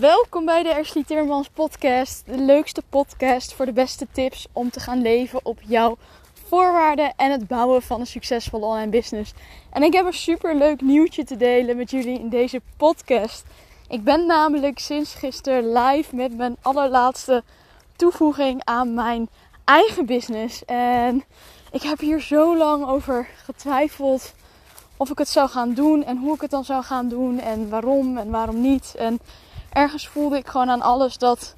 Welkom bij de Ashley Timmermans podcast. De leukste podcast voor de beste tips om te gaan leven op jouw voorwaarden en het bouwen van een succesvolle online business. En ik heb een super leuk nieuwtje te delen met jullie in deze podcast. Ik ben namelijk sinds gisteren live met mijn allerlaatste toevoeging aan mijn eigen business. En ik heb hier zo lang over getwijfeld of ik het zou gaan doen en hoe ik het dan zou gaan doen en waarom en waarom niet. En ergens voelde ik gewoon aan alles dat,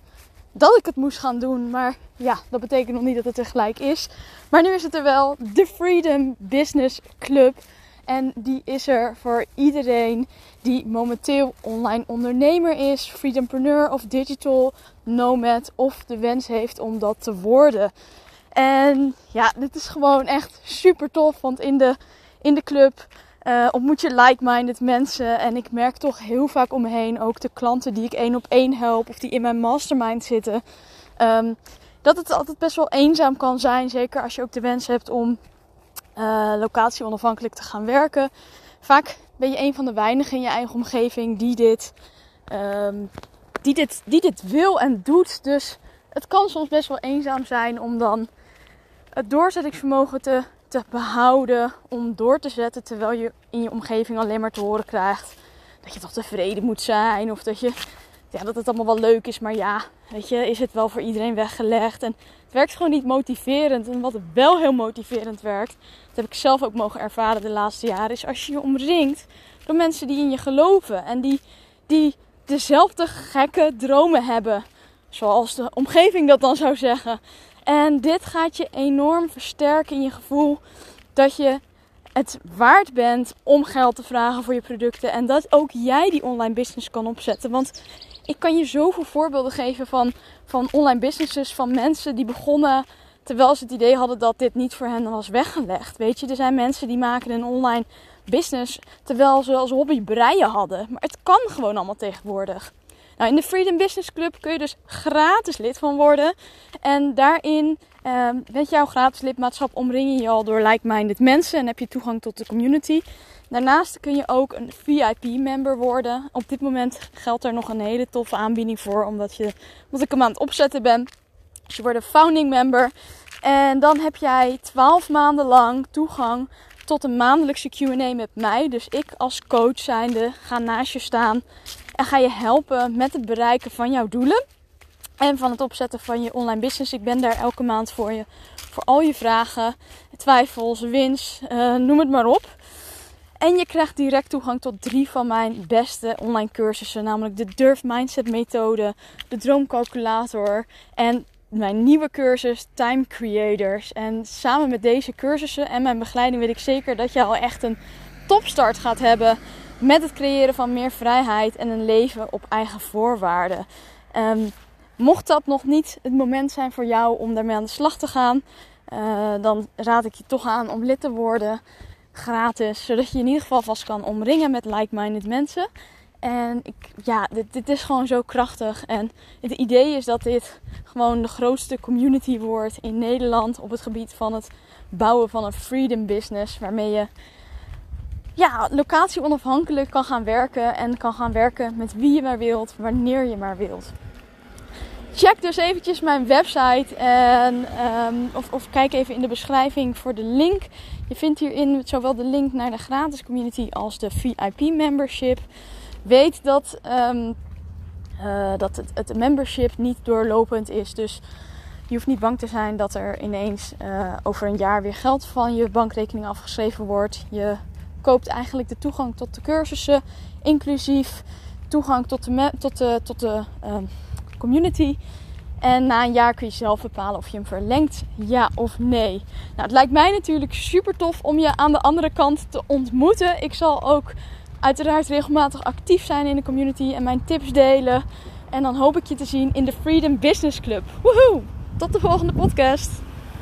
dat ik het moest gaan doen. Maar ja, dat betekent nog niet dat het tegelijk is. Maar nu is het er wel. De Freedom Business Club. En die is er voor iedereen die momenteel online ondernemer is, freedompreneur of digital nomad of de wens heeft om dat te worden. En ja, dit is gewoon echt super tof, want in de, in de club uh, ontmoet je like-minded mensen. En ik merk toch heel vaak om me heen, ook de klanten die ik één op één help of die in mijn mastermind zitten, um, dat het altijd best wel eenzaam kan zijn. Zeker als je ook de wens hebt om uh, locatie onafhankelijk te gaan werken. Vaak ben je een van de weinigen in je eigen omgeving die dit, um, die dit, die dit wil en doet. Dus het kan soms best wel eenzaam zijn om dan het doorzettingsvermogen te te behouden om door te zetten terwijl je in je omgeving alleen maar te horen krijgt dat je toch tevreden moet zijn of dat je ja, dat het allemaal wel leuk is, maar ja, weet je, is het wel voor iedereen weggelegd en het werkt gewoon niet motiverend en wat wel heel motiverend werkt, dat heb ik zelf ook mogen ervaren de laatste jaren, is als je je omringt door mensen die in je geloven en die die dezelfde gekke dromen hebben, zoals de omgeving dat dan zou zeggen. En dit gaat je enorm versterken in je gevoel dat je het waard bent om geld te vragen voor je producten. En dat ook jij die online business kan opzetten. Want ik kan je zoveel voorbeelden geven van, van online businesses, van mensen die begonnen terwijl ze het idee hadden dat dit niet voor hen was weggelegd. Weet je, er zijn mensen die maken een online business terwijl ze als hobby breien hadden. Maar het kan gewoon allemaal tegenwoordig. Nou, in de Freedom Business Club kun je dus gratis lid van worden. En daarin, uh, met jouw gratis lidmaatschap, omring je je al door like-minded mensen en heb je toegang tot de community. Daarnaast kun je ook een VIP-member worden. Op dit moment geldt er nog een hele toffe aanbieding voor, omdat, je, omdat ik hem aan het opzetten ben. Dus je wordt een founding member. En dan heb jij 12 maanden lang toegang tot een maandelijkse QA met mij. Dus ik als coach zijnde ga naast je staan en ga je helpen met het bereiken van jouw doelen. En van het opzetten van je online business. Ik ben daar elke maand voor je. Voor al je vragen, twijfels, wins, uh, noem het maar op. En je krijgt direct toegang tot drie van mijn beste online cursussen. Namelijk de Durf Mindset methode, de Droomcalculator en mijn nieuwe cursus Time Creators. En samen met deze cursussen en mijn begeleiding weet ik zeker dat je al echt een topstart gaat hebben met het creëren van meer vrijheid en een leven op eigen voorwaarden. Um, mocht dat nog niet het moment zijn voor jou om daarmee aan de slag te gaan, uh, dan raad ik je toch aan om lid te worden. Gratis, zodat je, je in ieder geval vast kan omringen met like-minded mensen. En ik, ja, dit, dit, is gewoon zo krachtig. En het idee is dat dit gewoon de grootste community wordt in Nederland op het gebied van het bouwen van een freedom business. Waarmee je ja, locatie onafhankelijk kan gaan werken en kan gaan werken met wie je maar wilt, wanneer je maar wilt. Check dus eventjes mijn website en, um, of, of, kijk even in de beschrijving voor de link. Je vindt hierin zowel de link naar de gratis community als de VIP membership. Weet dat, um, uh, dat het, het, membership niet doorlopend is. Dus je hoeft niet bang te zijn dat er ineens uh, over een jaar weer geld van je bankrekening afgeschreven wordt. Je koopt eigenlijk de toegang tot de cursussen, inclusief toegang tot de, tot de, tot de uh, community. En na een jaar kun je zelf bepalen of je hem verlengt, ja of nee. Nou, het lijkt mij natuurlijk super tof om je aan de andere kant te ontmoeten. Ik zal ook uiteraard regelmatig actief zijn in de community en mijn tips delen. En dan hoop ik je te zien in de Freedom Business Club. Woehoe! Tot de volgende podcast.